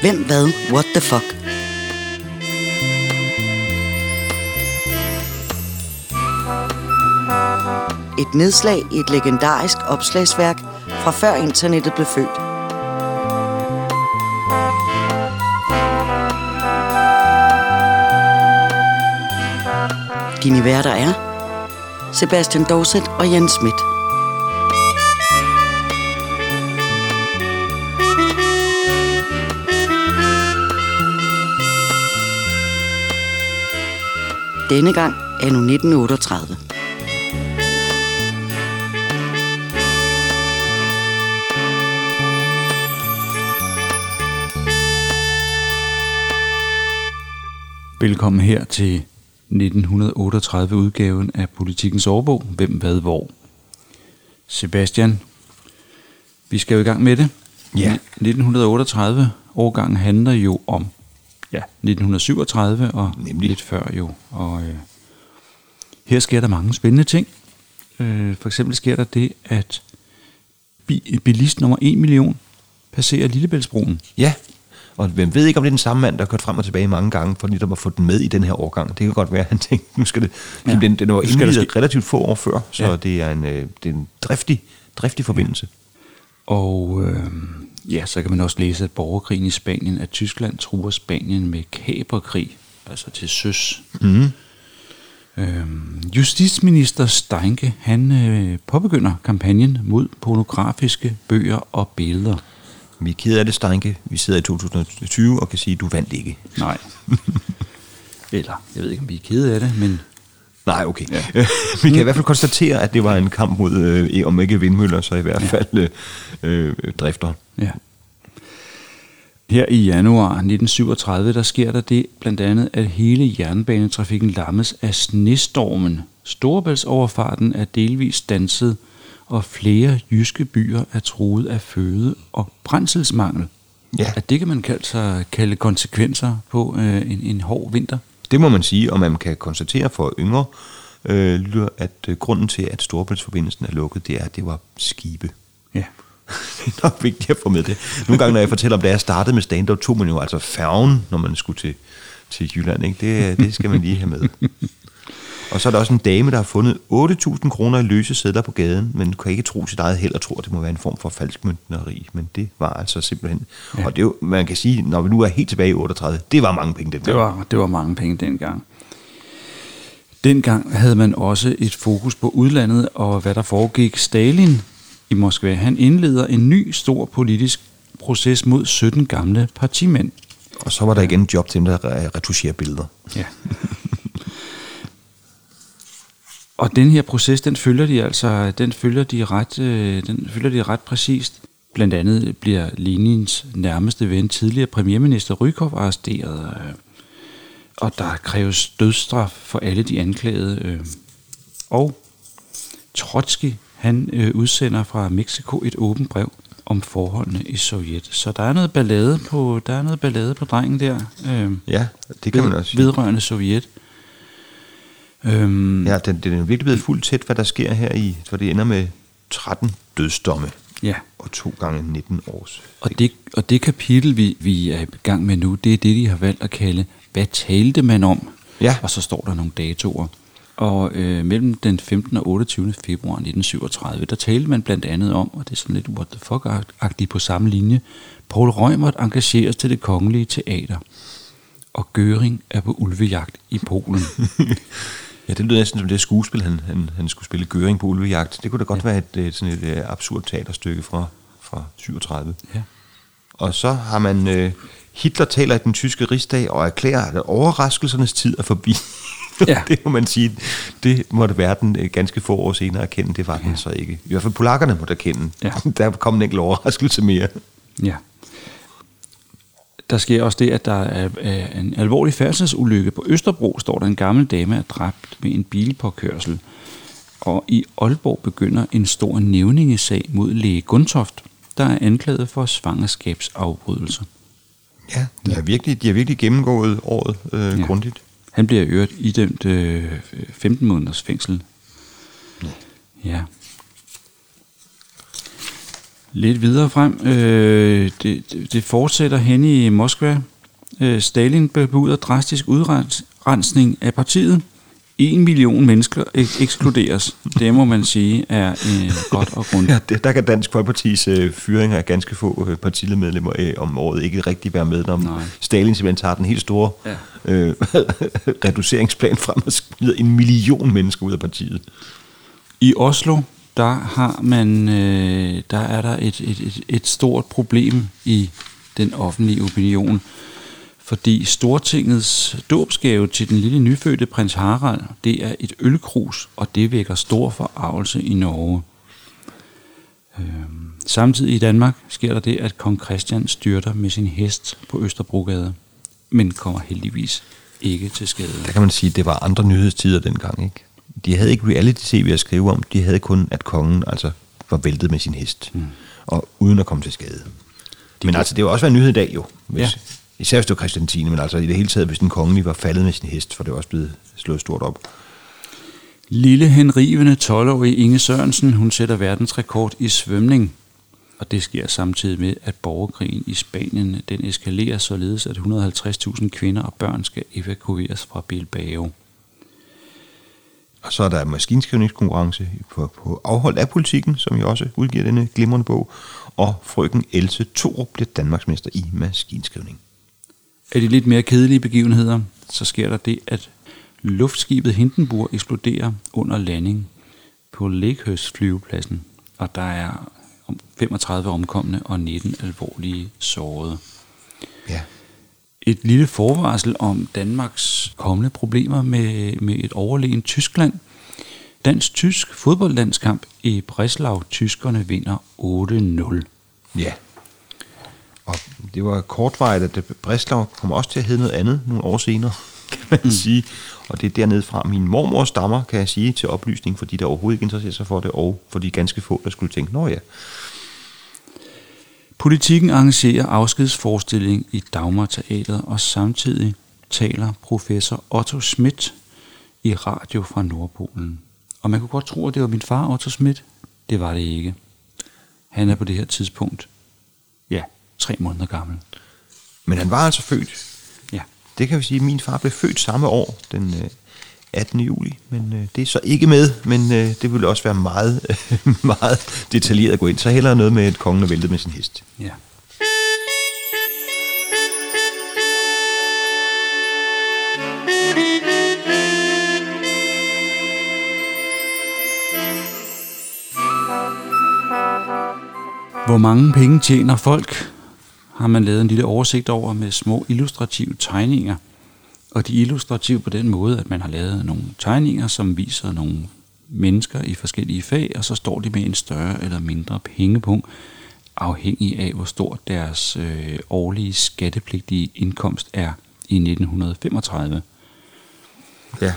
Hvem hvad? What the fuck? Et nedslag i et legendarisk opslagsværk fra før internettet blev født. Dine værter er Sebastian Dorset og Jens Schmidt. Denne gang er nu 1938. Velkommen her til 1938 udgaven af Politikens Årbog. Hvem, hvad, hvor? Sebastian, vi skal jo i gang med det. Ja. 1938 årgangen handler jo om ja, 1937 og Nemlig. lidt før jo. Og øh, her sker der mange spændende ting. Øh, for eksempel sker der det, at bi- bilist nummer 1 million passerer Lillebæltsbroen. Ja, og hvem ved ikke, om det er den samme mand, der har kørt frem og tilbage mange gange, for netop at få den med i den her årgang. Det kan godt være, at han tænkte, nu skal det... Ja. Ja. Den, den var ske- relativt få år før, så Ja. ja. det, er en, øh, det er en driftig, driftig forbindelse. Og øh, ja, så kan man også læse, at borgerkrigen i Spanien, at Tyskland truer Spanien med kaperkrig, altså til søs. Mm. Øh, Justitsminister Steinke, han øh, påbegynder kampagnen mod pornografiske bøger og billeder. Vi er ked af det, Steinke. Vi sidder i 2020 og kan sige, at du vandt ikke. Nej. Eller, jeg ved ikke, om vi er kede af det, men Nej, okay. Ja. vi kan i hvert fald konstatere, at det var en kamp mod, øh, om ikke vindmøller, så i hvert fald øh, øh, drifter. Ja. Her i januar 1937, der sker der det blandt andet, at hele jernbanetrafikken lammes af snestormen. Storebæltsoverfarten er delvis stanset, og flere jyske byer er truet af føde- og brændselsmangel. Ja. At det kan man kalde, sig, kalde konsekvenser på øh, en, en hård vinter. Det må man sige, og man kan konstatere for yngre øh, lytter, at øh, grunden til, at Storebæltsforbindelsen er lukket, det er, at det var skibe. Ja. det er nok vigtigt at få med det. Nogle gange, når jeg fortæller om, da jeg startede med stand-up, tog man jo altså færgen, når man skulle til, til Jylland. Ikke? Det, det skal man lige have med. Og så er der også en dame, der har fundet 8.000 kroner i løse sædler på gaden, men kan ikke tro sit eget held og tror, at det må være en form for falskmøntneri. Men det var altså simpelthen... Ja. Og det er jo, man kan sige, når vi nu er helt tilbage i 38, det var mange penge dengang. Det var, det var mange penge dengang. Dengang havde man også et fokus på udlandet og hvad der foregik. Stalin i Moskva, han indleder en ny stor politisk proces mod 17 gamle partimænd. Og så var der igen job til dem, der re- retusherer billeder. Ja. og den her proces, den følger de altså, den følger de ret, øh, den følger de ret præcist. Blandt andet bliver Lenins nærmeste ven, tidligere premierminister Rykov, arresteret. øh, Og der kræves dødsstraf for alle de anklagede. øh. Og Trotsky, han øh, udsender fra Mexico et åbent brev om forholdene i Sovjet. Så der er noget ballade på, der er noget ballade på drengen der. Øh, Ja, det kan man også sige. vedrørende Sovjet. Øhm, Ja, den, den er virkelig blevet fuldt tæt, hvad der sker her i, for det ender med 13 dødsdomme ja. og to gange 19 års. Og det, og det kapitel, vi, vi er i gang med nu, det er det, de har valgt at kalde, hvad talte man om? Ja. Og så står der nogle datoer. Og øh, mellem den 15. og 28. februar 1937, der talte man blandt andet om, og det er sådan lidt what the fuck-agtigt på samme linje, Paul Reumert engageres til det kongelige teater, og Göring er på ulvejagt i Polen. Ja, det lyder næsten som det skuespil, han, han, han skulle spille Gøring på ulvejagt. Det kunne da godt ja. være et, et, sådan et, et absurd teaterstykke fra, fra 37. ja. Og så har man... Øh, Hitler taler i den tyske rigsdag og erklærer, at overraskelsernes tid er forbi. Ja. det må man sige. Det måtte verden øh, ganske få år senere erkende. Det var den så ikke. I hvert fald polakkerne måtte erkende. Ja. Der kom en enkelt overraskelse mere. Ja. Der sker også det, at der er er en alvorlig færdselsulykke på Østerbro, står der en gammel dame er dræbt ved en bilpåkørsel. Og i Aalborg begynder en stor nævningesag mod læge Gundtoft, der er anklaget for svangerskabsafbrydelse. Ja, de har virkelig, de har virkelig gennemgået året øh, Ja. ja. grundigt. Han bliver i øvrigt idømt øh, 15 måneders fængsel. Ja. Lidt videre frem. Øh, det, det- fortsætter hen i Moskva. Øh, Stalin bebuder drastisk udrensning af partiet. En million mennesker ek- ekskluderes. Det må man sige er øh, godt og grundigt. Ja, det, der kan Dansk Folkepartis øh, fyring af ganske få øh, partiledermedlemmer øh, om året ikke rigtig være med, når Nej. Stalin simpelthen tager den helt store Ja. øh, reduceringsplan frem og smider en million mennesker ud af partiet. I Oslo, der har man, øh, der er der et, et, et, et stort problem i den offentlige opinion, fordi Stortingets dåbsgave til den lille nyfødte prins Harald, det er et ølkrus, og det vækker stor forarvelse i Norge. Øhm, samtidig i Danmark sker der det, at kong Christian styrter med sin hest på Østerbrogade, men kommer heldigvis ikke til skade. Der kan man sige, at det var andre nyhedstider dengang, ikke? De havde ikke reality-tv at skrive om, de havde kun, at kongen altså var væltet med sin hest, mm. og uden at komme til skade. Men altså, det var også en nyhed i dag jo, hvis, ja. især hvis det var Christian 10, men altså i det hele taget, hvis den kongelige var faldet med sin hest, for det var også blevet slået stort op. Lille henrivende 12-årige Inge Sørensen, hun sætter verdensrekord i svømning. Og det sker samtidig med, at borgerkrigen i Spanien den eskalerer således, at 150.000 kvinder og børn skal evakueres fra Bilbao. Og så er der maskinskrivningskonkurrence på, på afholdt af politikken, som jo også udgiver denne glimrende bog, og frøken Else Thorup bliver Danmarksmester i maskinskrivning. Af de lidt mere kedelige begivenheder, så sker der det, at luftskibet Hindenburg eksploderer under landing på Lakehurst flyvepladsen, og der er om 35 omkomne og 19 alvorlige sårede. Et lille forvarsel om Danmarks kommende problemer med, med et overlegen Tyskland. Dansk-tysk fodboldlandskamp i Breslau. Tyskerne vinder 8-0. Ja. Og det var kortvarigt, at Breslau kommer også til at hedde noget andet nogle år senere, kan man mm. sige. Og det er dernede fra min mormor stammer, kan jeg sige, til oplysning for de, der overhovedet ikke interesserer sig for det, og for de ganske få, der skulle tænke, nå ja, Politikken arrangerer afskedsforestilling i Dagmar Teatret, og samtidig taler professor Otto Schmidt i radio fra Nordpolen. Og man kunne godt tro, at det var min far, Otto Schmidt. Det var det ikke. Han er på det her tidspunkt, ja, tre måneder gammel. Men han var altså født. Ja. Det kan vi sige, at min far blev født samme år, den øh, 18. juli. Men øh, det er så ikke med, men øh, det ville også være meget, øh, meget detaljeret at gå ind. Så hellere noget med, at kongen er væltet med sin hest. Ja. Hvor mange penge tjener folk, har man lavet en lille oversigt over med små illustrative tegninger. Og de er illustrative på den måde, at man har lavet nogle tegninger, som viser nogle mennesker i forskellige fag, og så står de med en større eller mindre pengepunkt, afhængig af, hvor stor deres øh, årlige skattepligtige indkomst er i 1935. Ja.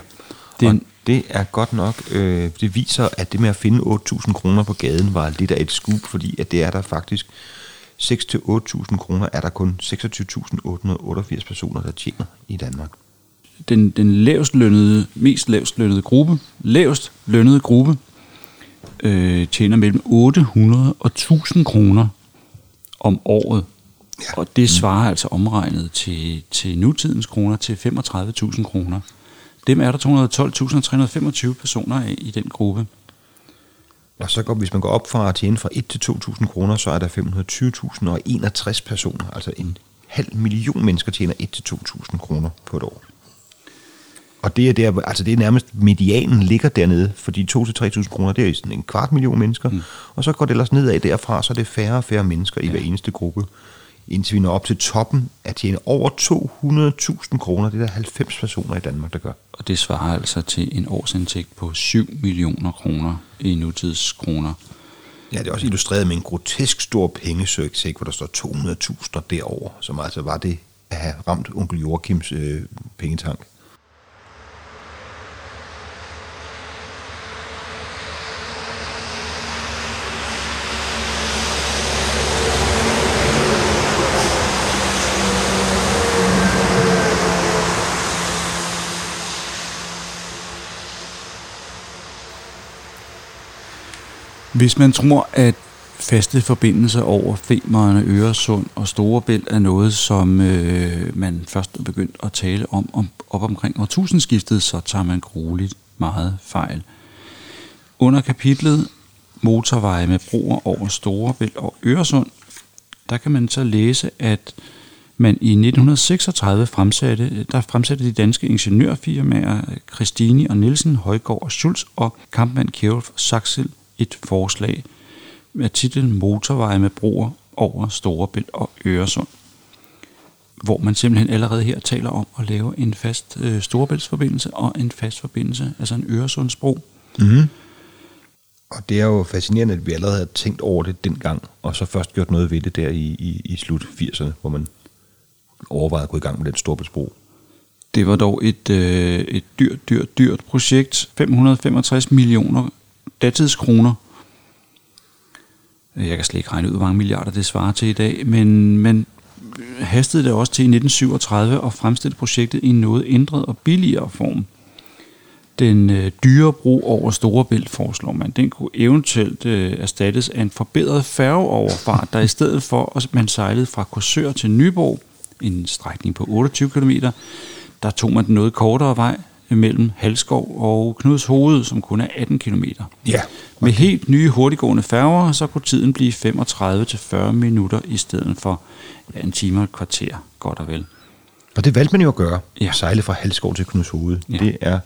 Den- og det er godt nok, øh, det viser, at det med at finde 8.000 kroner på gaden var lidt af et scoop, fordi at det er der faktisk 6-8.000 kroner, er der kun 26.888 personer, der tjener i Danmark. Den, den lavest lønnede, mest lavest lønnede gruppe, lavest lønnede gruppe, øh, tjener mellem 800 og 1000 kroner om året. Ja. Og det svarer altså omregnet til, til nutidens kroner til 35.000 kroner. Dem er der 212.325 personer af i den gruppe. Og så går, hvis man går op fra at tjene fra 1 til 2.000 kroner, så er der 520.061 personer, altså en halv million mennesker tjener 1 til 2.000 kroner på et år. Og det er, der, altså det er nærmest medianen ligger dernede, fordi 2 til 3.000 kroner, det er sådan en kvart million mennesker. Mm. Og så går det ellers nedad derfra, så er det færre og færre mennesker i hver eneste gruppe. Indtil vi når op til toppen at tjene over 200.000 kroner. Det er der 90 personer i Danmark, der gør. Og det svarer altså til en årsindtægt på 7 millioner kroner i nutids kroner. Ja, det er også illustreret med en grotesk stor pengesøg, hvor der står 200.000 derover, som altså var det at have ramt onkel Joachims øh, pengetank. Hvis man tror, at faste forbindelser over Femerne, Øresund og Storebælt er noget, som øh, man først er begyndt at tale om, om op omkring årtusindskiftet, så tager man grueligt meget fejl. Under kapitlet Motorveje med broer over Storebælt og Øresund, der kan man så læse, at man i 1936 fremsatte, der fremsatte de danske ingeniørfirmaer Christini og Nielsen, Højgaard og Schulz og kampmand Kjærulf Saxel et forslag med titlen Motorveje med broer over Storebælt og Øresund hvor man simpelthen allerede her taler om at lave en fast øh, Storebæltsforbindelse og en fast forbindelse, altså en Øresundsbro. Mm-hmm. Og det er jo fascinerende, at vi allerede havde tænkt over det dengang, og så først gjort noget ved det der i, i, i slut 80'erne, hvor man overvejede at gå i gang med den Storebæltsbro. Det var dog et, øh, et dyrt, dyrt, dyrt projekt. 565 millioner datidskroner. Jeg kan slet ikke regne ud, hvor mange milliarder det svarer til i dag, men man hastede det også til i 1937 og fremstillede projektet i en noget ændret og billigere form. Den øh, dyre bro over Storebælt, foreslår man, den kunne eventuelt øh, erstattes af en forbedret færgeoverfart, der i stedet for, at man sejlede fra Korsør til Nyborg, en strækning på 28 km, der tog man den noget kortere vej mellem Halskov og Knuds Hoved, som kun er 18 km. Ja. Med helt nye hurtiggående færger, så kunne tiden blive 35-40 minutter i stedet for ja, en time og et kvarter, godt og vel. Og det valgte man jo at gøre. Ja. Sejle fra Halskov til Knuds Hoved. Ja. Det er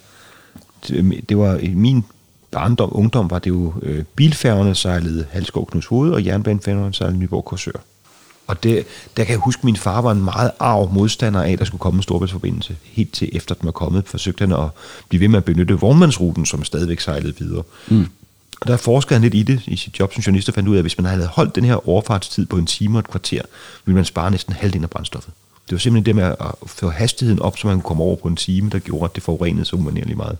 det, det var i min barndom, ungdom, var det jo øh, bilfærgerne sejlede Halskov Knuds Hoved, og jernbanefærgerne sejlede Nyborg Korsør. Og det, der kan jeg huske, at min far var en meget arv modstander af, at der skulle komme en storbæltsforbindelse. Helt til efter den var kommet, forsøgte han at blive ved med at benytte vognmandsruten, som stadigvæk sejlede videre. Mm. Og der forskede han lidt i det i sit job som journalist og fandt ud af, at hvis man havde holdt den her overfartstid på en time og et kvarter, ville man spare næsten halvdelen af brændstoffet. Det var simpelthen det med at få hastigheden op, så man kunne komme over på en time, der gjorde, at det forurenede så umanerligt meget.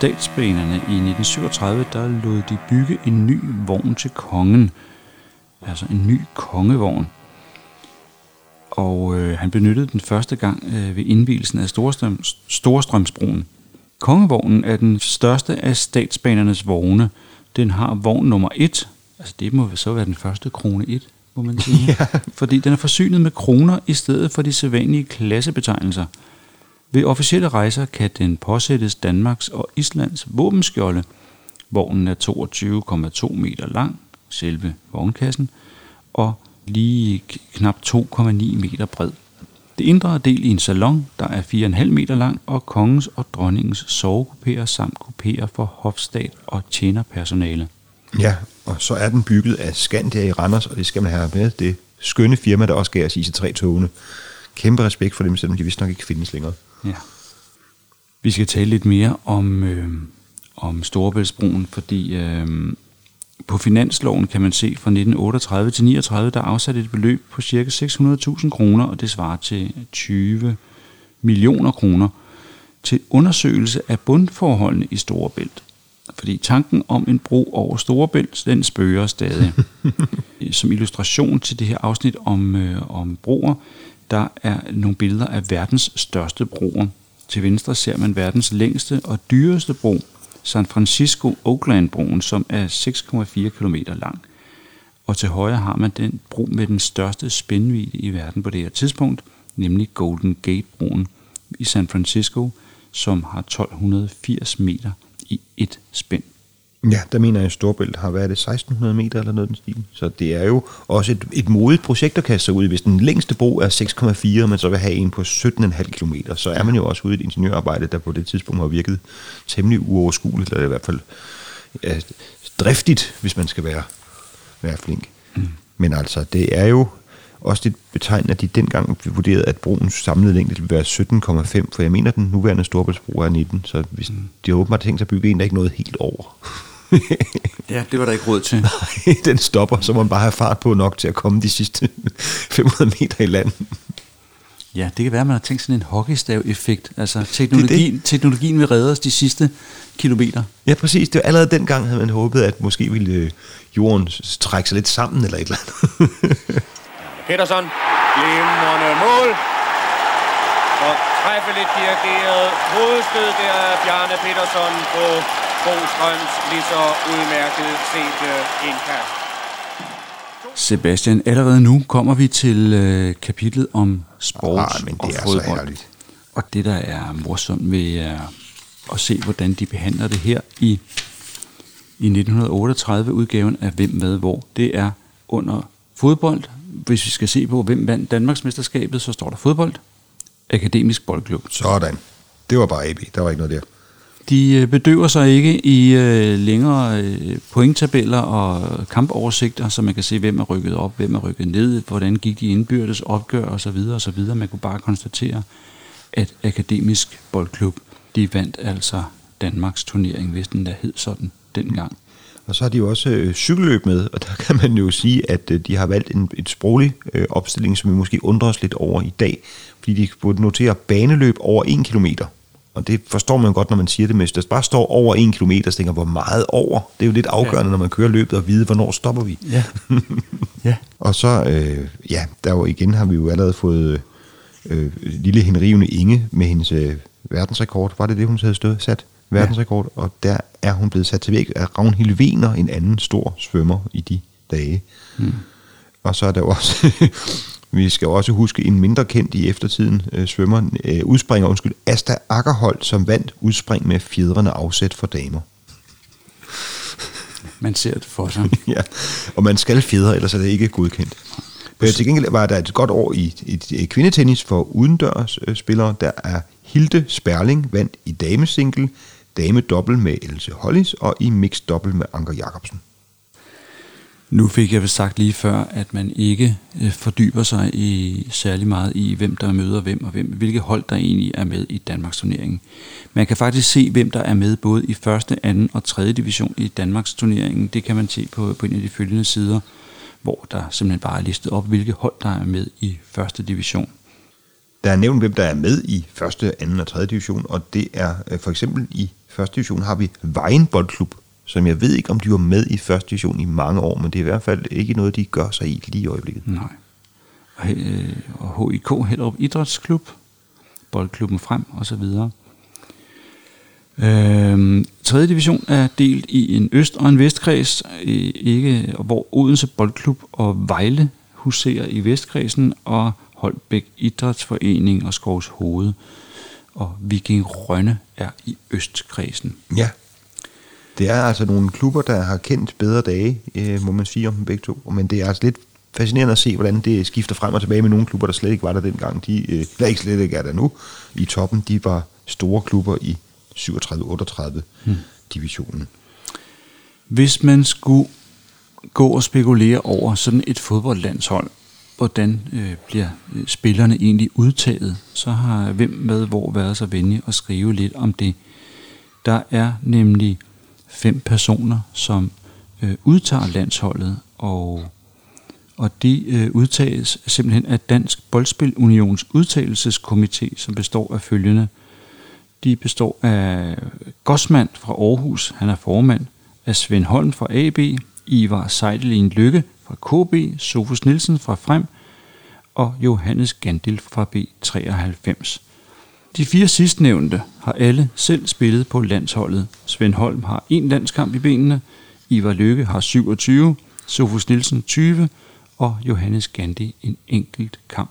Statsbanerne i 1937, der lod de bygge en ny vogn til kongen. Altså en ny kongevogn. Og øh, han benyttede den første gang øh, ved indvielsen af Storstrøm, Storstrømsbroen. Kongevognen er den største af statsbanernes vogne. Den har vogn nummer 1. Altså det må så være den første krone 1, må man sige. Ja. Fordi den er forsynet med kroner i stedet for de sædvanlige klassebetegnelser. Ved officielle rejser kan den påsættes Danmarks og Islands våbenskjolde. Vognen er 22,2 meter lang, selve vognkassen, og lige knap 2,9 meter bred. Det indre er del i en salon, der er 4,5 meter lang, og kongens og dronningens sovekupéer samt kupéer for hofstat og tjenerpersonale. Ja, og så er den bygget af Scandia i Randers, og det skal man have med. Det skønne firma, der også gav os IC3-togene. Kæmpe respekt for dem, selvom de vist nok ikke findes længere. Ja. Vi skal tale lidt mere om, øh, om Storebæltsbroen, fordi øh, på finansloven kan man se fra 1938 til 39, der er afsat et beløb på ca. 600.000 kroner, og det svarer til 20 millioner kroner til undersøgelse af bundforholdene i Storebælt. Fordi tanken om en bro over Storebælt, den spørger stadig. Som illustration til det her afsnit om, øh, om broer, der er nogle billeder af verdens største broer. Til venstre ser man verdens længste og dyreste bro, San Francisco Oakland-broen, som er 6,4 km lang. Og til højre har man den bro med den største spændvidde i verden på det her tidspunkt, nemlig Golden Gate-broen i San Francisco, som har 1280 meter i et spænd. Ja, der mener jeg, at Storbælt har været det 1600 meter eller noget i den stil. Så det er jo også et, et modigt projekt at kaste sig ud. Hvis den længste bro er 6,4, og man så vil have en på 17,5 km, så er man jo også ude i et ingeniørarbejde, der på det tidspunkt har virket temmelig uoverskueligt, eller i hvert fald ja, driftigt, hvis man skal være, være flink. Mm. Men altså, det er jo også lidt betegnende, at de dengang vurderede, at broens samlede længde ville være 17,5, for jeg mener, den nuværende Storbæltsbro er 19, så hvis, mm. de har åbenbart tænkt sig at bygge en, der ikke nåede helt over. Ja, det var der ikke råd til. Nej, den stopper, så man bare have fart på nok til at komme de sidste 500 meter i land. Ja, det kan være, at man har tænkt sådan en hockeystav-effekt. Altså teknologien, det det. teknologien vil redde os de sidste kilometer. Ja, præcis. Det var allerede dengang, havde man håbet, at måske ville øh, jorden trække sig lidt sammen eller et eller andet. Petersen, glimrende mål. Og træffeligt dirigeret hovedstød der af Bjarne Petersen på Bostrøms lige så udmærket set indkast. Sebastian, allerede nu kommer vi til øh, kapitlet om sport Ah, men det og er så fodbold. herligt. Og det, der er morsomt ved er at se, hvordan de behandler det her i, i 1938-udgaven af Hvem med hvor, det er under fodbold. Hvis vi skal se på, hvem vandt Danmarksmesterskabet, så står der fodbold. Akademisk Boldklub. Sådan. Det var bare AB. Der var ikke noget der. De øh, bedøver sig ikke i øh, længere øh, pointtabeller og kampoversigter, så man kan se, hvem er rykket op, hvem er rykket ned, hvordan gik de indbyrdes opgør osv. osv. Man kunne bare konstatere, at Akademisk Boldklub, de vandt altså Danmarks turnering, hvis den der hed sådan dengang. Og så har de jo også øh, cykelløb med, og der kan man jo sige, at øh, de har valgt en, et sproglig øh, opstilling, som vi måske undrer os lidt over i dag, fordi de burde notere baneløb over 1 km. Og det forstår man godt, når man siger det, men hvis der bare står over 1 km, så tænker hvor meget over? Det er jo lidt afgørende, ja. når man kører løbet, og vide, hvornår stopper vi. Ja. ja. Og så, øh, ja, der jo igen har vi jo allerede fået øh, lille henrivende Inge med hendes øh, verdensrekord. Var det det, hun havde stået sat? Verdensrekord. Ja. Og der er hun blevet sat til væk af Ragnhild Wiener, en anden stor svømmer i de dage. Mm. Og så er der jo også, vi skal også huske en mindre kendt i eftertiden øh, svømmer, øh, udspringer, undskyld, Asta Ackerholt, som vandt udspring med fjedrende afsæt for damer. Man ser det for sig. ja, og man skal fjedre, ellers er det ikke godkendt. Øh, til gengæld var der et godt år i, i, i kvindetennis for udendørs øh, spillere. Der er Hilde Sperling vandt i damesingle, dame dobbelt med Else Hollis og i mixed dobbelt med Anker Jacobsen. Nu fik jeg vel sagt lige før, at man ikke øh, fordyber sig i særlig meget i, hvem der møder hvem, og hvem, hvilke hold der egentlig er med i Danmarks turneringen. Man kan faktisk se, hvem der er med både i første, anden og tredje division i Danmarks turneringen. Det kan man se på, på en af de følgende sider, hvor der simpelthen bare er listet op, hvilke hold der er med i første division. Der er nævnt, hvem der er med i første, anden og tredje division, og det er øh, for eksempel i første division har vi Vejen Boldklub, som jeg ved ikke, om de var med i første division i mange år, men det er i hvert fald ikke noget, de gør sig i lige i øjeblikket. Nej. Og, øh, og HIK Hellerup Idrætsklub, Boldklubben Frem og så videre. Øhm, 3. division er delt i en øst- og en vestkreds, øh, ikke, hvor Odense Boldklub og Vejle huserer i vestkredsen, og Holbæk Idrætsforening og Skovs Hoved og Viking Rønne er i østkredsen. Ja, det er altså nogle klubber, der har kendt bedre dage, øh, må man sige om dem begge to. Men det er altså lidt fascinerende at se, hvordan det skifter frem og tilbage med nogle klubber, der slet ikke var der dengang. De, øh, eller ikke slet ikke er der nu i toppen. De var store klubber i 37-38 hmm. divisionen. Hvis man skulle gå og spekulere over sådan et fodboldlandshold, hvordan øh, bliver øh, spillerne egentlig udtaget, så har hvem med hvor været så venlig at skrive lidt om det. Der er nemlig fem personer, som øh, udtager landsholdet, og, og de øh, udtages simpelthen af Dansk Boldspil Unions udtagelseskomité, som består af følgende. De består af Gosmand fra Aarhus, han er formand, af Svend Holm fra AB, Ivar Seidelin Lykke fra KB, Sofus Nielsen fra Frem og Johannes Gandil fra B93. De fire sidstnævnte har alle selv spillet på landsholdet. Svend Holm har en landskamp i benene, Ivar Lykke har 27, Sofus Nielsen 20 og Johannes Gandhi en enkelt kamp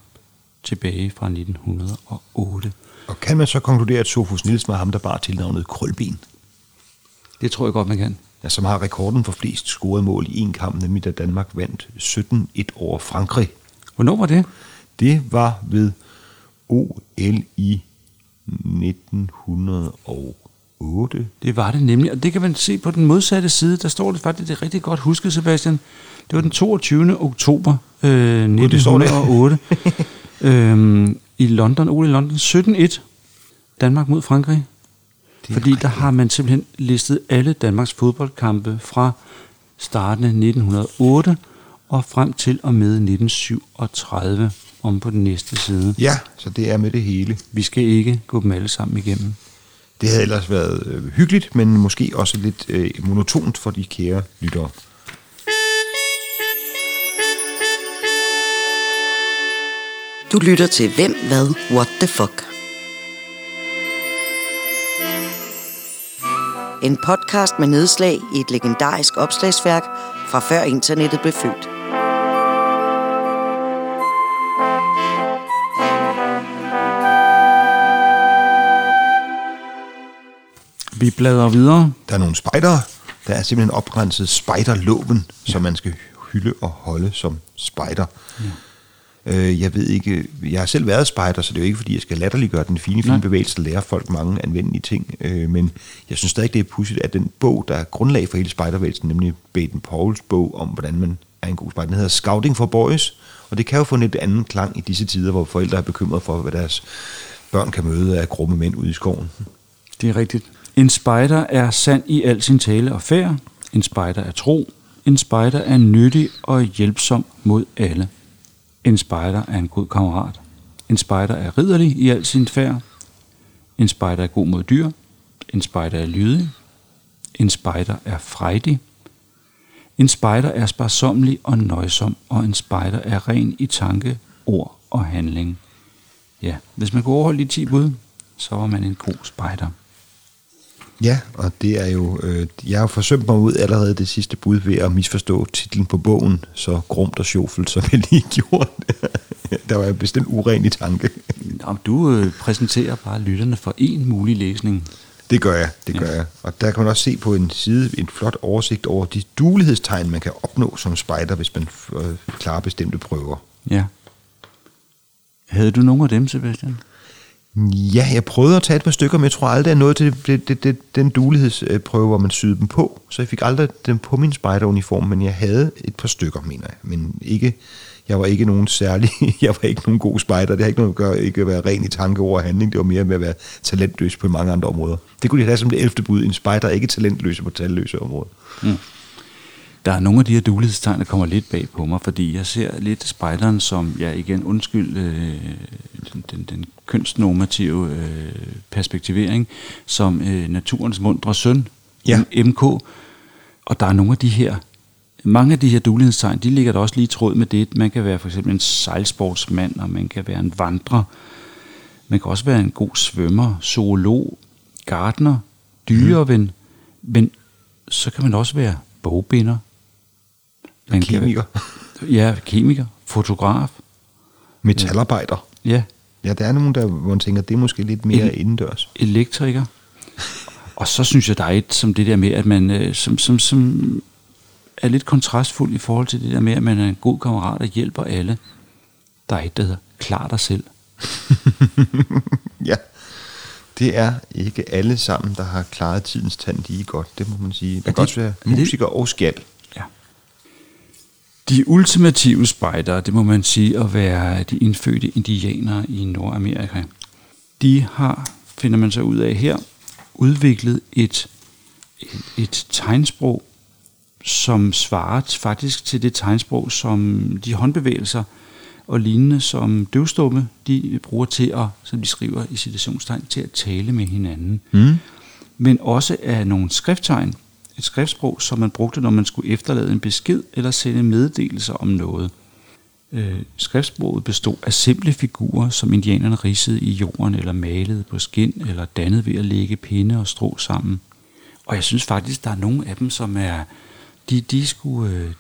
tilbage fra 1908. Og kan man så konkludere, at Sofus Nielsen var ham, der bare tilnavnet Krølben? Det tror jeg godt, man kan. Ja, som har rekorden for flest scorede mål i en kamp, nemlig da Danmark vandt 17-1 over Frankrig. Hvornår var det? Det var ved OL i 1908. Det var det nemlig, og det kan man se på den modsatte side. Der står det faktisk, det er rigtig godt husket, Sebastian. Det var den 22. oktober øh, 1908 øhm, i London, OL i London, 17-1. Danmark mod Frankrig. Fordi der har man simpelthen listet alle Danmarks fodboldkampe fra starten af 1908 og frem til og med 1937. om på den næste side. Ja, så det er med det hele. Vi skal ikke gå dem alle sammen igennem. Det havde ellers været øh, hyggeligt, men måske også lidt øh, monotont for de kære lyttere. Du lytter til Hvem, Hvad, What the Fuck. En podcast med nedslag i et legendarisk opslagsværk fra før internettet blev født. Vi bladrer videre. Der er nogle spejdere. Der er simpelthen oprenset spejderloven, ja. som man skal hylde og holde som spejder. Ja. Øh, jeg ved ikke, jeg har selv været spejder, så det er jo ikke, fordi jeg skal latterliggøre den fine, fine Nej. bevægelse, der lærer folk mange anvendelige ting. Øh, men jeg synes stadig, det er pudsigt, at den bog, der er grundlag for hele spejderbevægelsen, nemlig Baden Pauls bog om, hvordan man er en god spejder, den hedder Scouting for Boys, og det kan jo få en lidt anden klang i disse tider, hvor forældre er bekymret for, hvad deres børn kan møde af grumme mænd ude i skoven. Det er rigtigt. En spejder er sand i al sin tale og færd. En spejder er tro. En spejder er nyttig og hjælpsom mod alle. En spejder er en god kammerat. En spejder er ridderlig i al sin færd. En spejder er god mod dyr. En spejder er lydig. En spejder er frejdig. En spejder er sparsommelig og nøjsom, og en spejder er ren i tanke, ord og handling. Ja, hvis man kunne overholde de 10 bud, så var man en god spejder. Ja, og det er jo, øh, jeg har forsømt mig ud allerede det sidste bud ved at misforstå titlen på bogen, så grumt og sjovfuldt, som jeg lige gjorde. Der var jeg bestemt uren i tanke. Nå, du øh, præsenterer bare lytterne for en mulig læsning. Det gør jeg, det Ja. gør jeg. Og der kan man også se på en side en flot oversigt over de dulighedstegn, man kan opnå som spejder, hvis man øh, klarer bestemte prøver. Ja. Havde du nogle af dem, Sebastian? Ja, jeg prøvede at tage et par stykker, men jeg tror aldrig, jeg nåede til det, det, det, den dulighedsprøve, hvor man syede dem på. Så jeg fik aldrig dem på min spejderuniform, men jeg havde et par stykker, mener jeg. Men ikke, jeg var ikke nogen særlig, jeg var ikke nogen god spejder. Det har ikke noget at gøre ikke at være ren i tanke over handling. Det var mere med at være talentløs på mange andre områder. Det kunne de have som det 11. bud. En spejder er ikke talentløse på talløse områder. Mm. Der er nogle af de her dulighedstegn, der kommer lidt bag på mig, fordi jeg ser lidt spejderen som, ja igen, undskyld, øh, den, den, den kønsnormative øh, perspektivering, som øh, naturens mundre søn, Ja. MK. Og der er nogle af de her, mange af de her dulighedstegn, de ligger der også lige i tråd med det. Man kan være for eksempel en sejlsportsmand, og man kan være en vandrer. Man kan også være en god svømmer, zoolog, gartner, dyreven, mm. men så kan man også være bogbinder. Kan Kemiker, være- Ja, kemiker, fotograf. metalarbejder. Ja, Ja, der er nogen, der, hvor man tænker, det er måske lidt mere En- indendørs. elektriker. Og så synes jeg, der er et som det der med, at man øh, som, som, som er lidt kontrastfuld i forhold til det der med, at man er en god kammerat og hjælper alle. Der er et, der hedder klar dig selv. Ja, det er ikke alle sammen, der har klaret tidens tand lige godt. Det må man sige. Der kan det- være er det- musiker og skal. De ultimative spejdere, det må man sige at være de indfødte indianere i Nordamerika. De har, finder man så ud af her, udviklet et, et, et tegnsprog, som svarer faktisk til det tegnsprog, som de håndbevægelser og lignende, som døvstumme, de bruger til at, som de skriver i citationstegn, til at tale med hinanden Mm. men også af nogle skrifttegn. Et skriftsprog, som man brugte, når man skulle efterlade en besked eller sende meddelelser om noget. Øh, skriftsproget bestod af simple figurer, som indianerne ridsede i jorden eller malede på skin eller dannede ved at lægge pinde og strå sammen. Og jeg synes faktisk, der er nogle af dem, som er de, de, skulle, øh,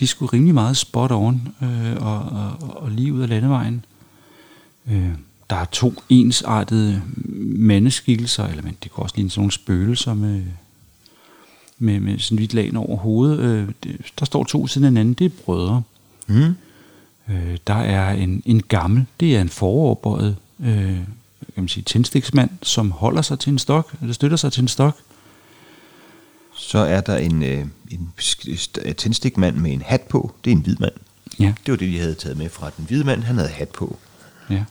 de skulle rimelig meget spot on øh, og, og, og lige ud af landevejen. Øh, der er to ensartede mandeskikkelser, eller men det kan også ligne sådan nogle spøgelser med, med, med sådan hvidt lag over hovedet. Øh, det, der står to siden af hinanden, det er brødre. Mm. Øh, der er en, en gammel, det er en foroverbøjet øh, kan man sige, tændstiksmand, som holder sig til en stok, eller støtter sig til en stok. Så er der en, øh, en st- tændstikmand med en hat på. Det er en hvid mand. Ja, Det var det, de havde taget med fra den hvide mand. Han havde hat på. ja.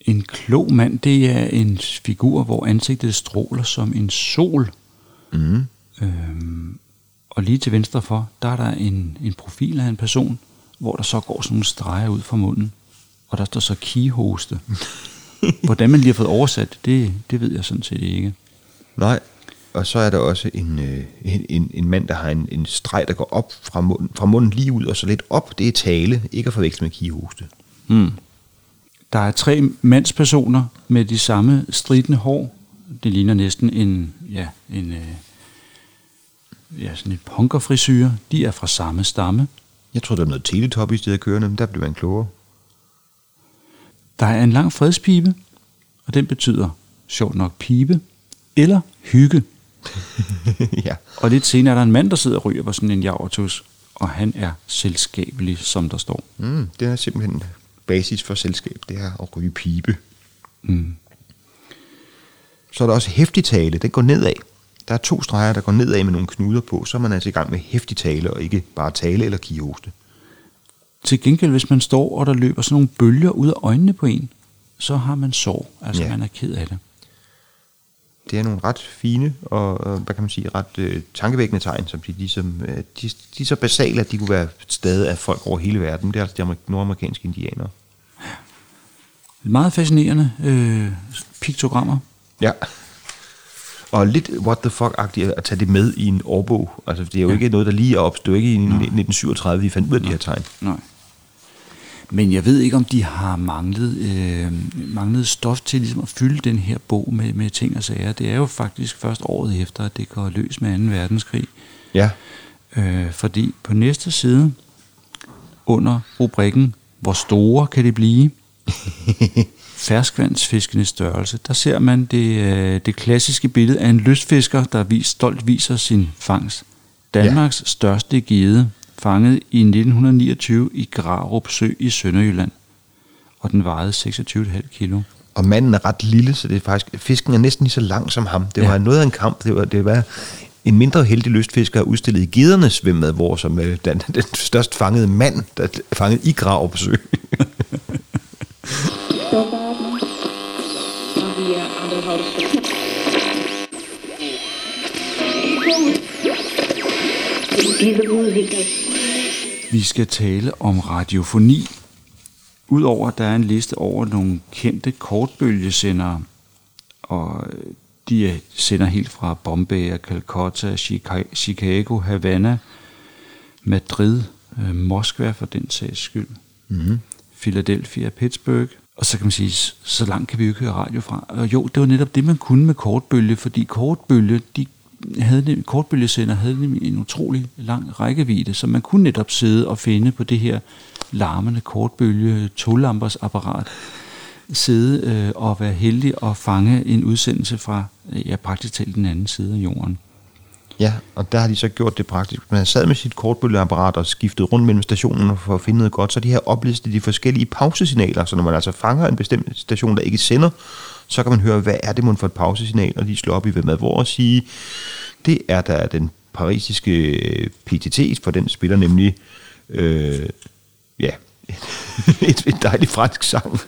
En klog mand, det er en figur, hvor ansigtet stråler som en sol. Mm. Øhm, og lige til venstre for, der er der en, en profil af en person, hvor der så går sådan nogle streger ud fra munden. og der står så kihoste. Hvordan man lige har fået oversat det, det ved jeg sådan set ikke. Nej, og så er der også en, øh, en, en, en mand, der har en, en streg, der går op fra munden, fra munden lige ud og så lidt op. Det er tale, ikke at forveksle med kihoste. Hmm. Der er tre mandspersoner med de samme stridende hår. Det ligner næsten en, ja, en, øh, ja, sådan et punkerfrisyre. De er fra samme stamme. Jeg tror, der er noget teletop i stedet kørende, men der bliver man klogere. Der er en lang fredspibe, og den betyder sjovt nok pibe eller hygge. ja. Og lidt senere er der en mand, der sidder og ryger på sådan en javertus, og han er selskabelig, som der står. Mm, det er simpelthen basis for selskab, det er at ryge pibe. Mm. Så er der også hæftig tale, den går nedad. Der er to streger, der går nedad med nogle knuder på, så er man altså i gang med hæftig tale, og ikke bare tale eller kihoste. Til gengæld, hvis man står, og der løber sådan nogle bølger ud af øjnene på en, så har man sorg, altså Ja. man er ked af det. Det er nogle ret fine og, hvad kan man sige, ret øh, tankevækkende tegn, som de, ligesom, øh, de, de er så basale, at de kunne være stadig af folk over hele verden. Det er altså de amer- nordamerikanske indianere. Meget fascinerende øh, piktogrammer. Ja. Og lidt what the fuck-agtigt at tage det med i en årbog. Altså, det er jo ja. Ikke noget, der lige er opstået. Ikke i 1937, vi fandt ud af de her tegn. Nej. Men jeg ved ikke, om de har manglet, øh, manglet stof til ligesom at fylde den her bog med, med ting og sager. Det er jo faktisk først året efter, at det går løs med 2. verdenskrig. Ja. Øh, fordi på næste side, under rubrikken, hvor store kan det blive? Ferskvandsfiskenes størrelse. Der ser man det, øh, det klassiske billede af en lystfisker, der vis, stolt viser sin fangst. Danmarks ja. største gede, fanget i 1929 i Grarup Sø i Sønderjylland. Og den vejede 26,5 kilo. Og manden er ret lille, så det er faktisk, fisken er næsten lige så lang som ham. Det var Ja. noget af en kamp. Det var, det var en mindre heldig lystfisker er udstillet i Gedernes svømmad, hvor som øh, den, den størst fangede mand, der er fanget i Grarup Sø. Storbaden. Og vi skal tale om radiofoni. Udover at der er en liste over nogle kendte kortbølgesendere, og de er- sender helt fra Bombay, Calcutta, Chica- Chicago, Havana, Madrid, øh, Moskva for den sags skyld, mm-hmm. Philadelphia, Pittsburgh. Og så kan man sige, så langt kan vi jo ikke høre radio fra. Og jo, det var netop det, man kunne med kortbølge, fordi kortbølge, de havde, nem- kortbølgesender havde nemlig en utrolig lang rækkevidde, så man kunne netop sidde og finde på det her larmende kortbølge tolampers apparat, sidde øh, og være heldig at fange en udsendelse fra, ja, praktisk talt den anden side af jorden. Ja, og der har de så gjort det praktisk. Man sad med sit kortbølgeapparat og skiftede rundt mellem stationerne for at finde noget godt, så de her oplistet de forskellige pausesignaler, så når man altså fanger en bestemt station, der ikke sender, så kan man høre, hvad er det mon for et pausesignal, og de slår op i hvem er hvor og sige, det er der den parisiske øh, PTT, for den spiller nemlig, øh, ja, et, et dejligt fransk sang.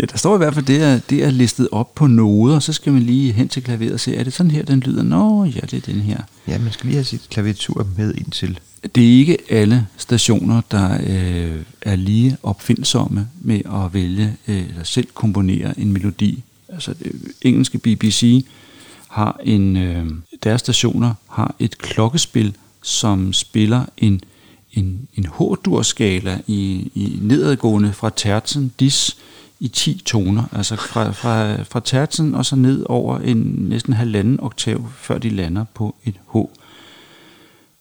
Ja, der står i hvert fald, det er, det er listet op på noder, så skal man lige hen til klaveret og se, er det sådan her, den lyder? Nå, ja, det er den her. ja, man skal lige have sit klaviatur med ind til. Det er ikke alle stationer, der øh, er lige opfindsomme med at vælge øh, eller selv komponere en melodi. Altså det engelske BBC har en øh, deres stationer har et klokkespil, som spiller en en, en H-dur-skala i, i nedadgående fra tertsen dis i 10 toner, altså fra, fra, fra tertsen og så ned over en næsten halvanden oktav, før de lander på et H.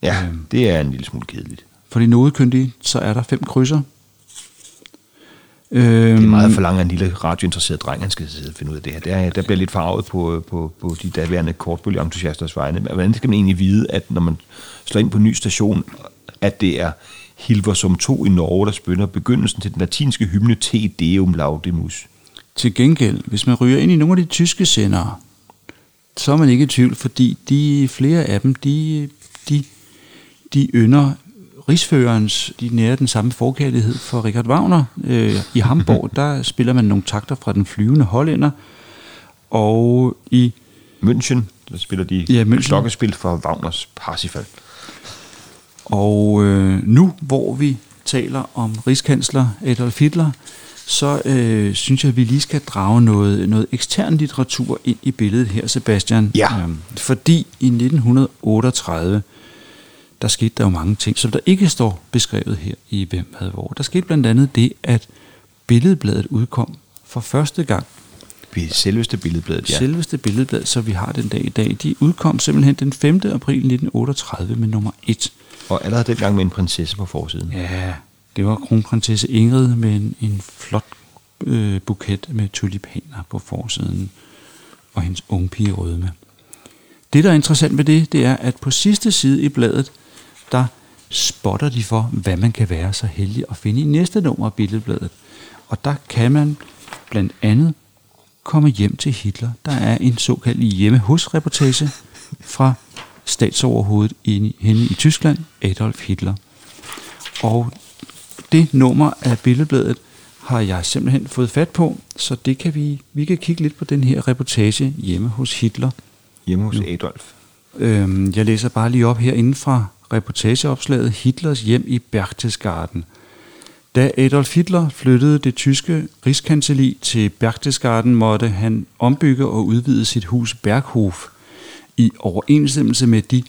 Ja, det er en lille smule kedeligt. For de nodekyndige, så er der fem krydser. Øhm, Det er meget for langt, at en lille radiointeresseret dreng, han skal sidde og finde ud af det her. Der, der bliver lidt farvet på, på, på de daværende kortbølgeentusiasters vegne. Men hvordan skal man egentlig vide, at når man slår ind på en ny station, at det er Hilversum 2 i Norge, der spynder begyndelsen til den latinske hymne Te Deum Laudemus. Til gengæld, hvis man ryger ind i nogle af de tyske sendere, så er man ikke i tvivl, fordi de flere af dem, de, de, de ynder rigsførerens, de nærer den samme forkærlighed for Richard Wagner. Øh, I Hamburg, der spiller man nogle takter fra den flyvende hollænder, og i München, der spiller de Ja, München. klokkespil for Wagners Parsifal. Og øh, nu, hvor vi taler om rigskansler Adolf Hitler, så øh, synes jeg, at vi lige skal drage noget, noget ekstern litteratur ind i billedet her, Sebastian. Ja. Øhm, fordi i 1938, der skete der jo mange ting, som der ikke står beskrevet her i Hvem havde hvor. Der skete blandt andet det, at Billedbladet udkom for første gang. Selveste billedbladet, ja. Selveste Billedblad, så vi har den dag i dag. De udkom simpelthen den 5. april 1938 med nummer 1. Og allerede dengang med en prinsesse på forsiden. Ja, det var kronprinsesse Ingrid med en, en flot øh, buket med tulipaner på forsiden, og hendes unge pige rødme. Det, der er interessant ved det, det er, at på sidste side i bladet, der spotter de for, hvad man kan være så heldig at finde i næste nummer af billedbladet. Og der kan man blandt andet komme hjem til Hitler. Der er en såkaldt hjemme hos reportage fra statsoverhovedet inde, henne i Tyskland, Adolf Hitler. Og det nummer af billedbladet har jeg simpelthen fået fat på, så det kan vi, vi kan kigge lidt på den her reportage hjemme hos Hitler. Hjemme hos Adolf. Øhm, jeg læser bare lige op her inden fra reportageopslaget Hitlers hjem i Berchtesgaden. Da Adolf Hitler flyttede det tyske rigskancelli til Berchtesgaden, måtte han ombygge og udvide sit hus Berghof i overensstemmelse med de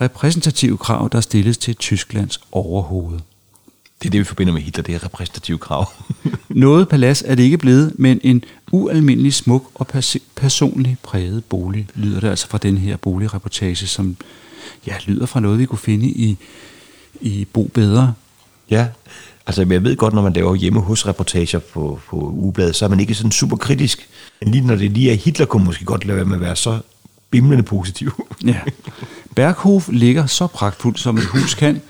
repræsentative krav, der stilles til Tysklands overhoved. Det er det, vi forbinder med Hitler, det er repræsentative krav. Noget palads er det ikke blevet, men en ualmindelig smuk og pers- personlig præget bolig, lyder det altså fra den her boligreportage, som ja, lyder fra noget, vi kunne finde i, i Bo Bedre. ja, altså jeg ved godt, når man laver hjemme hos reportager på, på ugebladet, så er man ikke sådan super kritisk. Men lige når det lige er Hitler, kunne måske godt lade være med at være så bimlende positiv. Ja. Berghof ligger så pragtfuldt, som et hus kan,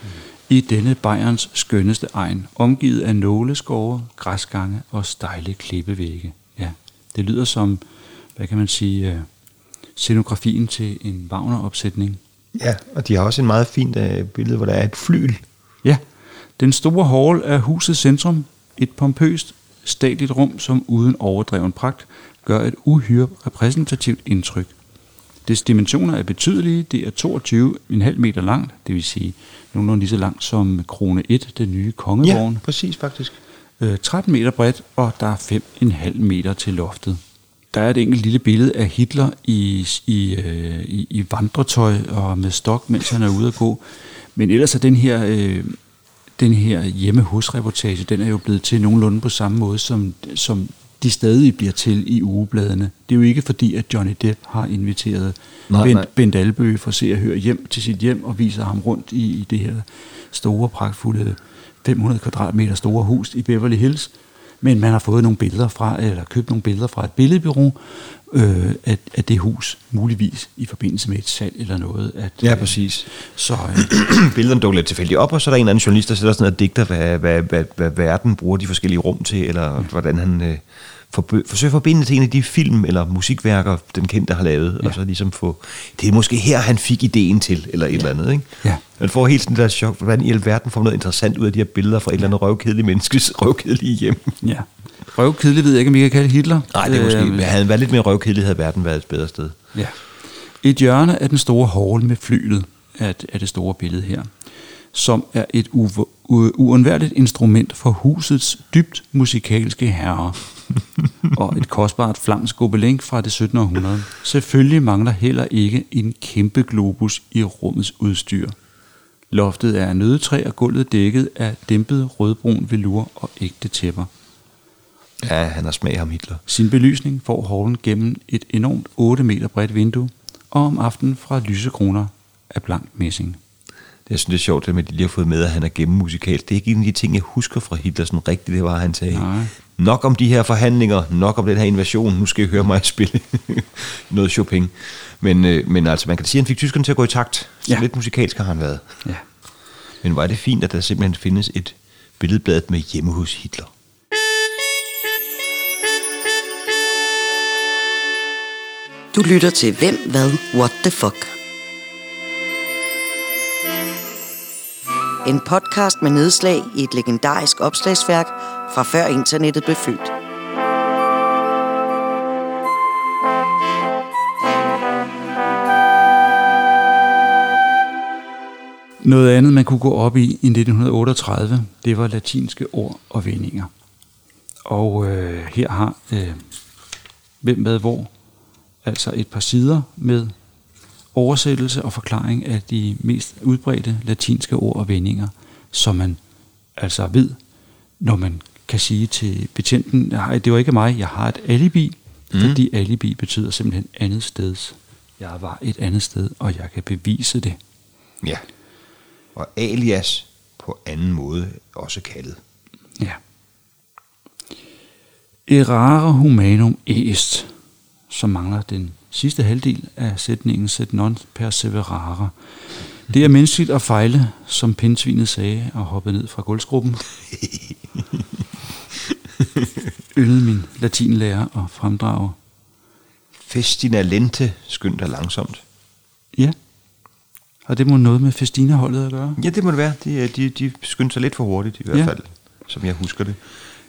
i denne Bayerns skønneste egen, omgivet af nåleskove, græsgange og stejle klippevægge. Ja, det lyder som, hvad kan man sige, øh, scenografien til en Wagner-opsætning. Ja, og de har også en meget fint uh, billede, hvor der er et flyl. Ja, den store hall er husets centrum, et pompøst, stadigt rum, som uden overdreven pragt gør et uhyre repræsentativt indtryk. Dets dimensioner er betydelige. Det er 22,5 meter langt, det vil sige nogenlunde lige så langt som Krone 1, den nye kongevogn. præcis faktisk. Øh, 13 meter bredt, og der er 5,5 meter til loftet. Der er et enkelt lille billede af Hitler i, i, øh, i, i vandretøj og med stok, mens han er ude at gå. Men ellers er den her, øh, den her hjemme hos reportage, den er jo blevet til nogenlunde på samme måde, som, som de stadig bliver til i ugebladene. Det er jo ikke fordi, at Johnny Depp har inviteret Nej, Bent, nej. Bent Albø for at se og høre hjem til sit hjem og viser ham rundt i, i det her store, pragtfulde 500 kvadratmeter store hus i Beverly Hills. Men man har fået nogle billeder fra, eller købt nogle billeder fra et billedbureau øh, af, af det hus, muligvis i forbindelse med et salg eller noget. At, Ja, præcis. Så øh, Billederne dukker lidt tilfældigt op, og så er der en eller anden journalist, der sætter sådan og digter, hvad, hvad, hvad, hvad verden bruger de forskellige rum til, eller hvordan han øh, forbe- forsøger at forbinde til en af de film eller musikværker, den kendte har lavet, ja. og så ligesom få, det er måske her, han fik ideen til, eller et ja. eller andet, ikke? Ja. Man får helt sådan der chok, hvordan i alverden får man noget interessant ud af de her billeder fra et eller andet røvkedeligt menneskes røvkedelige hjem. ja, røvkedelig ved jeg ikke, om I kan kalde Hitler. Nej, det er måske, Øh, havde været lidt mere røvkedelig, havde verden været et bedre sted. Ja. Et hjørne af den store hall med flylet af, af det store billede her, som er et u- uundværligt instrument for husets dybt musikalske herre. og et kostbart flamsk gobelin fra det 17. århundrede. Selvfølgelig mangler heller ikke en kæmpe globus i rummets udstyr. Loftet er af nødetræ og gulvet dækket af dæmpet rødbrun velur og ægte tæpper. Ja, han har smag ham Hitler. Sin belysning får hallen gennem et enormt 8 meter bredt vindue, og om aftenen fra lysekroner af blank messing. Jeg synes, det er sjovt, det med, at de lige har fået med, at han er gennemmusikalsk. Det er ikke en af de ting, jeg husker fra Hitler sådan rigtigt, det var, han sagde, Nej. Nok om de her forhandlinger, nok om den her invasion, nu skal I høre mig spille noget Chopin. Men, øh, men altså, man kan sige, at han fik tyskerne til at gå i takt. Så Ja. lidt musikalsk har han været. Ja. Men hvor er det fint, at der simpelthen findes et billedblad med hjemme hos Hitler. Du lytter til Hvem, Hvad, What the Fuck. En podcast med nedslag i et legendarisk opslagsværk fra før internettet blev født. Noget andet, man kunne gå op i i 1938, det var latinske ord og vendinger. Og øh, her har øh, Hvem med hvor, altså et par sider med oversættelse og forklaring af de mest udbredte latinske ord og vendinger, som man altså ved, når man kan sige til betjenten, nej, det var ikke mig, jeg har et alibi, mm. fordi alibi betyder simpelthen andet steds. Jeg var et andet sted, og jeg kan bevise det. Ja. Og alias på anden måde også kaldet. Ja. Errare humanum est, som mangler den sidste halvdel af sætningen set non perseverare. Det er menneskeligt at fejle, som pindsvinet sagde og hoppe ned fra gulvsgruppen. Yndede min latinlærer og fremdrage. Festina lente, skynd dig langsomt. Ja. Og det må noget med Festina-holdet at gøre. Ja, det må det være. De, er- de, de skyndte sig lidt for hurtigt, i hvert Ja. fald, som jeg husker det.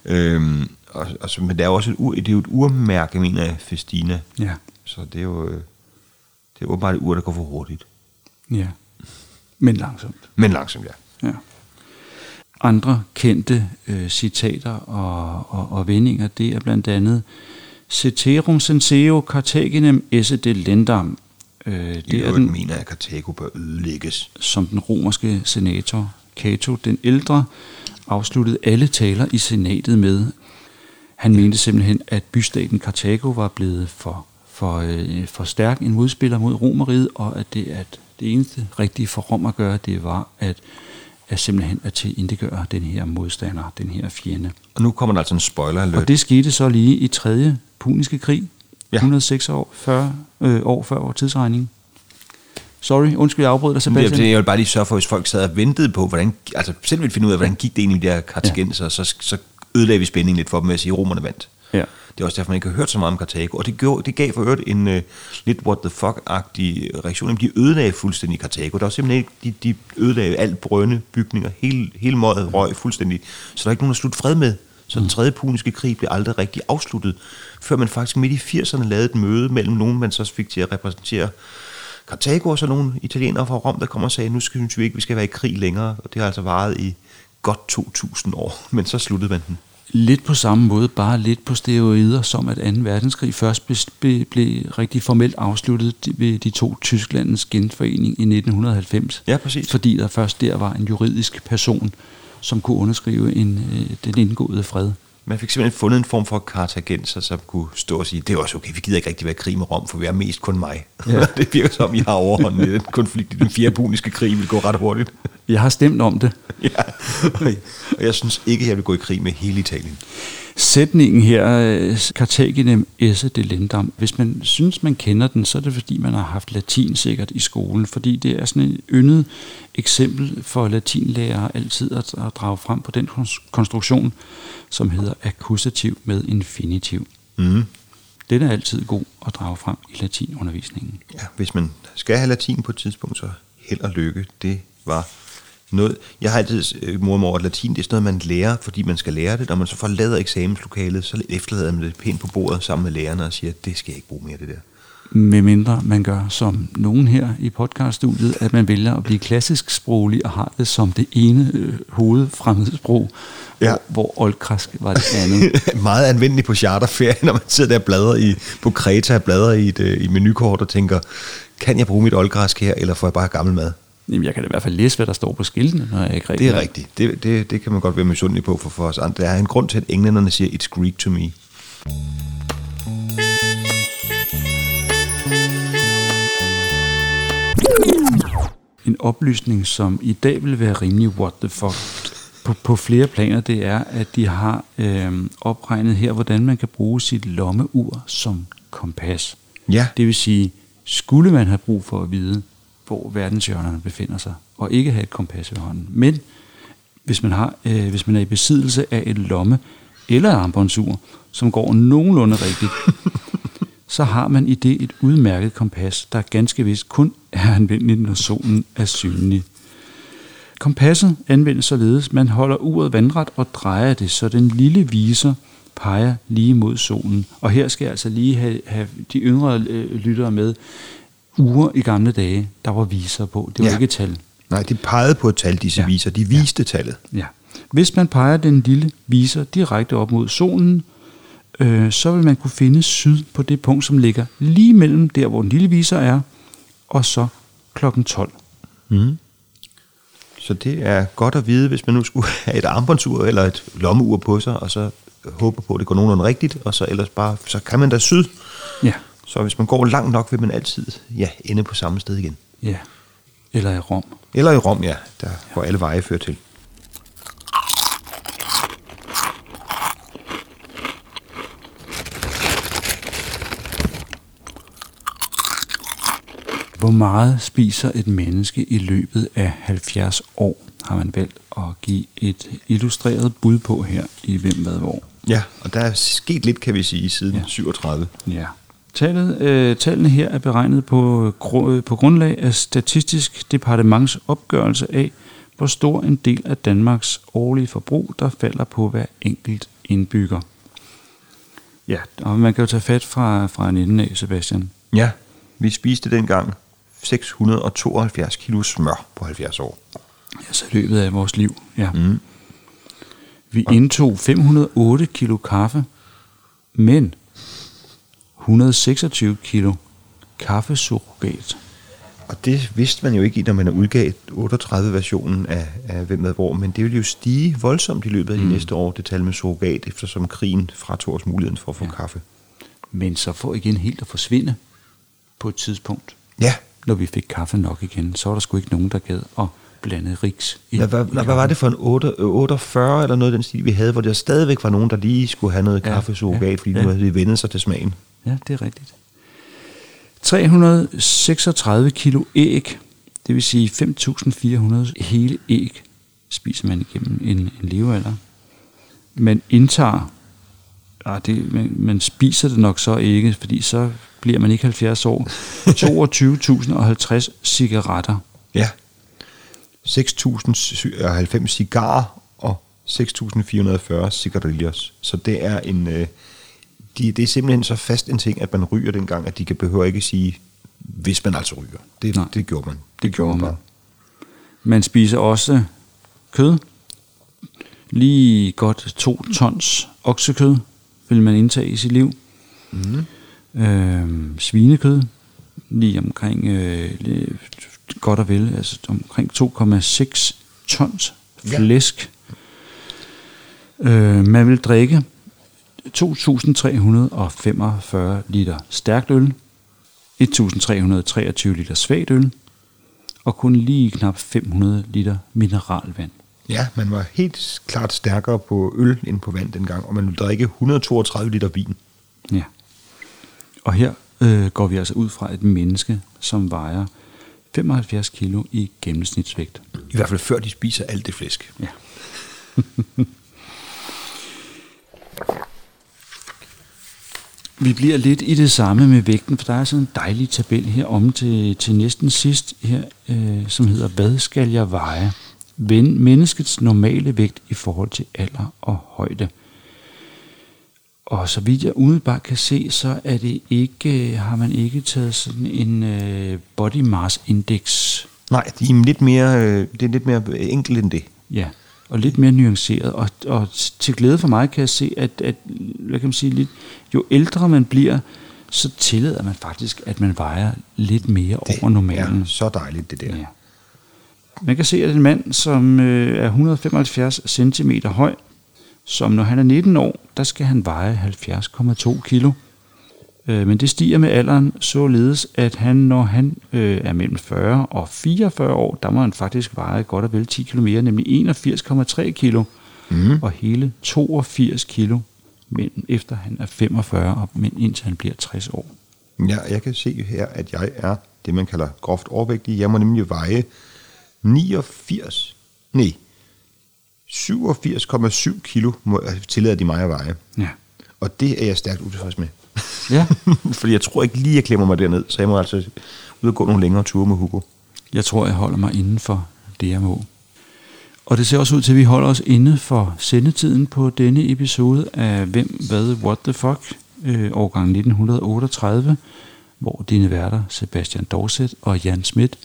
Øhm, og, og, så- men der er jo også et, ur, det er jo et urmærke, mener jeg, Festina. Ja. Så det er jo øh, det er åbenbart et ur, der går for hurtigt. Ja. Men langsomt. Men langsomt, ja. Ja. Andre kendte øh, citater og, og, og vendinger, det er blandt andet Ceterum senseo Carthaginem esse delendam. Øh, Det det er den, mener at Karthago bør ødelægges. som den romerske senator Cato den ældre afsluttede alle taler i senatet med. Han mente simpelthen, at bystaten Karthago var blevet for, for, øh, for stærk en modspiller mod Romeriet, og at det, at det eneste rigtige for Rom at gøre, det var at, at simpelthen at tilintetgøre den her modstander, den her fjende. Og nu kommer der altså en spoiler alert. Og det skete så lige i 3. puniske krig, Ja. ja. 106 år før, øh, år før vores tidsregning. Sorry, undskyld, jeg afbrød dig, Sebastian. det, jeg vil bare lige sørge for, hvis folk sad og ventede på, hvordan, altså selv ville finde ud af, hvordan gik det egentlig de her kartagenser, ja. så, så ødelagde vi spændingen lidt for dem med at sige, at romerne vandt. Ja. Det er også derfor, man ikke har hørt så meget om Karthago. Og det, gjorde, det gav for øvrigt en uh, lidt what the fuck-agtig reaktion. Jamen, de ødelagde fuldstændig Karthago. Der var simpelthen ikke, de, de ødelagde alt brønde, bygninger, hele, hele møget røg fuldstændig. Så der er ikke nogen at slutte fred med. Så den tredje puniske krig blev aldrig rigtig afsluttet, før man faktisk midt i 80'erne lavede et møde mellem nogen, man så fik til at repræsentere Karthago, og så nogle italienere fra Rom, der kom og sagde, nu synes vi ikke, vi skal være i krig længere. Og det har altså varet i godt 2000 år, men så sluttede man den. Lidt på samme måde, bare lidt på steroider, som at 2. verdenskrig først blev, blev, blev rigtig formelt afsluttet ved de to Tysklandens genforening i 1990. Ja, præcis. Fordi der først der var en juridisk person, som kunne underskrive en, øh, den indgåede fred. Man fik simpelthen fundet en form for kartagenser, som kunne stå og sige, det er også okay, vi gider ikke rigtig være krig med Rom, for vi er mest kun mig. Ja. Ja. det virker som, I har overhånden i den konflikt i den fjerde puniske krig, vil gå ret hurtigt. Jeg har stemt om det. ja. Og jeg synes ikke, jeg vil gå i krig med hele Italien. Sætningen her, øh, Carthaginem esse delendam, hvis man synes, man kender den, så er det fordi, man har haft latin sikkert i skolen, fordi det er sådan et yndet eksempel for latinlærere altid at, at drage frem på den kons- konstruktion, som hedder akkusativ med infinitiv. Mm. Den er altid god at drage frem i latinundervisningen. Ja, hvis man skal have latin på et tidspunkt, så held og lykke. Det var noget... Jeg har altid øh, mig over, at latin det er sådan noget, man lærer, fordi man skal lære det. Når man så forlader eksamenslokalet, så efterlader man det pænt på bordet sammen med lærerne og siger, det skal jeg ikke bruge mere, det der. Med mindre man gør som nogen her i podcaststudiet, at man vælger at blive klassisk sproglig og har det som det ene øh, hovedfremmede Ja. hvor, hvor oldgræsk var det andet. meget anvendelig på charterferie, når man sidder der og bladrer i, på Kreta og bladrer i et, øh, i menukort og tænker, kan jeg bruge mit oldgræsk her, eller får jeg bare gammel mad? Jamen, jeg kan da i hvert fald læse, hvad der står på skiltene, når jeg ikke rigtig Det er rigtigt. Det, det, det kan man godt være misundelig på for, for os andre. Der er en grund til, at englænderne siger, it's Greek to me. En oplysning, som i dag vil være rimelig what the fuck på, på flere planer, det er, at de har øh, opregnet her, hvordan man kan bruge sit lommeur som kompas. Ja. Det vil sige, skulle man have brug for at vide, hvor verdenshjørnerne befinder sig, og ikke have et kompas ved hånden. Men hvis man, har, øh, hvis man er i besiddelse af et lomme eller armbåndsur, som går nogenlunde rigtigt, så har man i det et udmærket kompas, der ganske vist kun er anvendeligt, når solen er synlig. Kompasset anvendes således, man holder uret vandret og drejer det, så den lille viser peger lige mod solen. Og her skal jeg altså lige have, have de yngre øh, lyttere med. Uger i gamle dage, der var viser på. Det var Ja. ikke et tal. Nej, de pegede på et tal, disse. Ja. viser. De viste ja. tallet. Ja. Hvis man peger den lille viser direkte op mod solen, øh, så vil man kunne finde syd på det punkt, som ligger lige mellem der, hvor den lille viser er, og så klokken 12. Mm. Så det er godt at vide, hvis man nu skulle have et armbåndsur eller et lommeur på sig, og så håber på, at det går nogenlunde rigtigt, og så ellers bare, så kan man da syd. Ja, Så hvis man går langt nok, vil man altid ja, ende på samme sted igen. ja. Eller i Rom. Eller i Rom, ja, der hvor alle veje fører til. Hvor meget spiser et menneske i løbet af 70 år, har man valgt at give et illustreret bud på her i Hvem Hvad Hvor. Ja, og der er sket lidt, kan vi sige, siden Ja. ja. 37. Ja. Tallet, øh, tallene her er beregnet på, gru- på grundlag af Statistisk Departements opgørelse af, hvor stor en del af Danmarks årlige forbrug, der falder på hver enkelt indbygger. Ja, og man kan jo tage fat fra, fra en ende af, Sebastian. Ja, vi spiste dengang 672 kilo smør på 70 år. Altså i løbet af vores liv, ja. Mm. Vi indtog 508 kilo kaffe, men 126 kilo kaffesurrogat. Og det vidste man jo ikke, når man udgav 38-versionen af, af Hvem med hvor, men det vil jo stige voldsomt i løbet af de Mm. næste år, det tal med surrogat, eftersom krigen fratog os muligheden for at få Ja. kaffe. Men så får igen helt at forsvinde på et tidspunkt. Ja, Når vi fik kaffe nok igen, så var der sgu ikke nogen, der gad at blande riks i hvad, hvad, hvad var det for en 8, 48 eller noget af den stil, vi havde, hvor der stadigvæk var nogen, der lige skulle have noget Ja, kaffe ja, fordi ja. nu havde de vendet sig til smagen. Ja, det er rigtigt. 336 kilo æg, det vil sige 5.400 hele æg, spiser man igennem en, en levealder. Man indtager, ah, det, man, man spiser det nok så ikke, fordi så bliver man ikke 70 år, 22.050 cigaretter. Ja. 6.090 cigarer og 6.440 cigarillos. Så det er en... Øh, de, det er simpelthen så fast en ting, at man ryger dengang, at de kan behøver ikke sige, hvis man altså ryger. Det, Nej. det gjorde man. Det gjorde man. Man spiser også kød. Lige godt to tons oksekød vil man indtage i sit liv. Mm. Øh, svinekød, lige omkring øh, lige- godt og vel, altså omkring 2,6 tons Ja. flæsk. Øh, man vil drikke 2.345 liter stærkt øl, 1.323 liter svagt øl, og kun lige knap 500 liter mineralvand. Ja, man var helt klart stærkere på øl end på vand dengang, og man ville drikke 132 liter vin. Ja. Og her øh, går vi altså ud fra et menneske, som vejer 75 kilo i gennemsnitsvægt. I hvert fald før de spiser alt det flæsk. Ja. Vi bliver lidt i det samme med vægten, for der er sådan en dejlig tabel her om til, til næsten sidst, her, øh, som hedder, hvad skal jeg veje? Ven, menneskets normale vægt i forhold til alder og højde. Og så vidt jeg umiddelbart kan se, så er det ikke, har man ikke taget sådan en øh, body mass index Nej, de er lidt mere, øh, det er lidt mere enkelt end det. Ja, og lidt mere nuanceret. Og, og til glæde for mig kan jeg se, at, at hvad kan man sige, lidt, jo ældre man bliver, så tillader man faktisk, at man vejer lidt mere Det over normalen. er så dejligt, det der. Ja. Man kan se, at en mand, som øh, er 175 cm høj, som når han er 19 år, der skal han veje 70,2 kilo. Øh, men det stiger med alderen, således at han, når han øh, er mellem 40 og 44 år, der må han faktisk veje godt og vel 10 kilo mere, nemlig 81,3 kilo, Mm. og hele 82 kilo, men efter han er 45, og men indtil han bliver 60 år. Ja, jeg kan se her, at jeg er det, man kalder groft overvægtig. Jeg må nemlig veje 89, nej, 87,7 kilo tillader de mig at veje. Ja. Og det er jeg stærkt utilfreds med. Ja, Fordi jeg tror ikke lige, jeg klemmer mig derned, så jeg må altså ud og gå nogle længere ture med Hugo. Jeg tror, jeg holder mig inden for det, jeg må. Og det ser også ud til, at vi holder os inde for sendetiden på denne episode af Hvem, Hvad, What the Fuck, øh, årgang 1938, hvor dine værter, Sebastian Dorset og Jan Schmidt,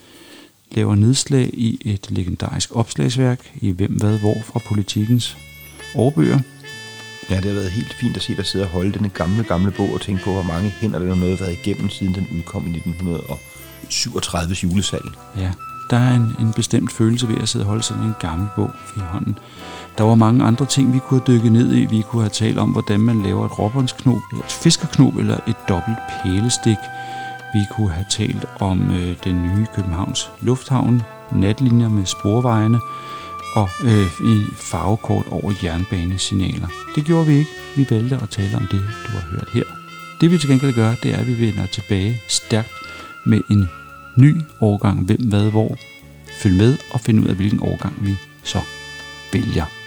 laver nedslag i et legendarisk opslagsværk i Hvem, Hvad, Hvor fra politikens årbøger. Ja, det har været helt fint at se dig sidde og holde denne gamle, gamle bog og tænke på, hvor mange hænder der noget været igennem, siden den udkom i 1937 julesal. Ja, der er en, en bestemt følelse ved at sidde og holde sådan en gammel bog i hånden. Der var mange andre ting, vi kunne have dykket ned i. Vi kunne have talt om, hvordan man laver et råbåndsknob, eller et fiskerknob, eller et dobbelt pælestik. Vi kunne have talt om øh, den nye Københavns Lufthavn, natlinjer med sporvejene, og øh, i farvekort over jernbanesignaler. Det gjorde vi ikke. Vi valgte at tale om det, du har hørt her. Det vi til gengæld gør, det er, at vi vender tilbage stærkt med en ny årgang Hvem, Hvad, Hvor. Følg med og find ud af, hvilken årgang vi så vælger.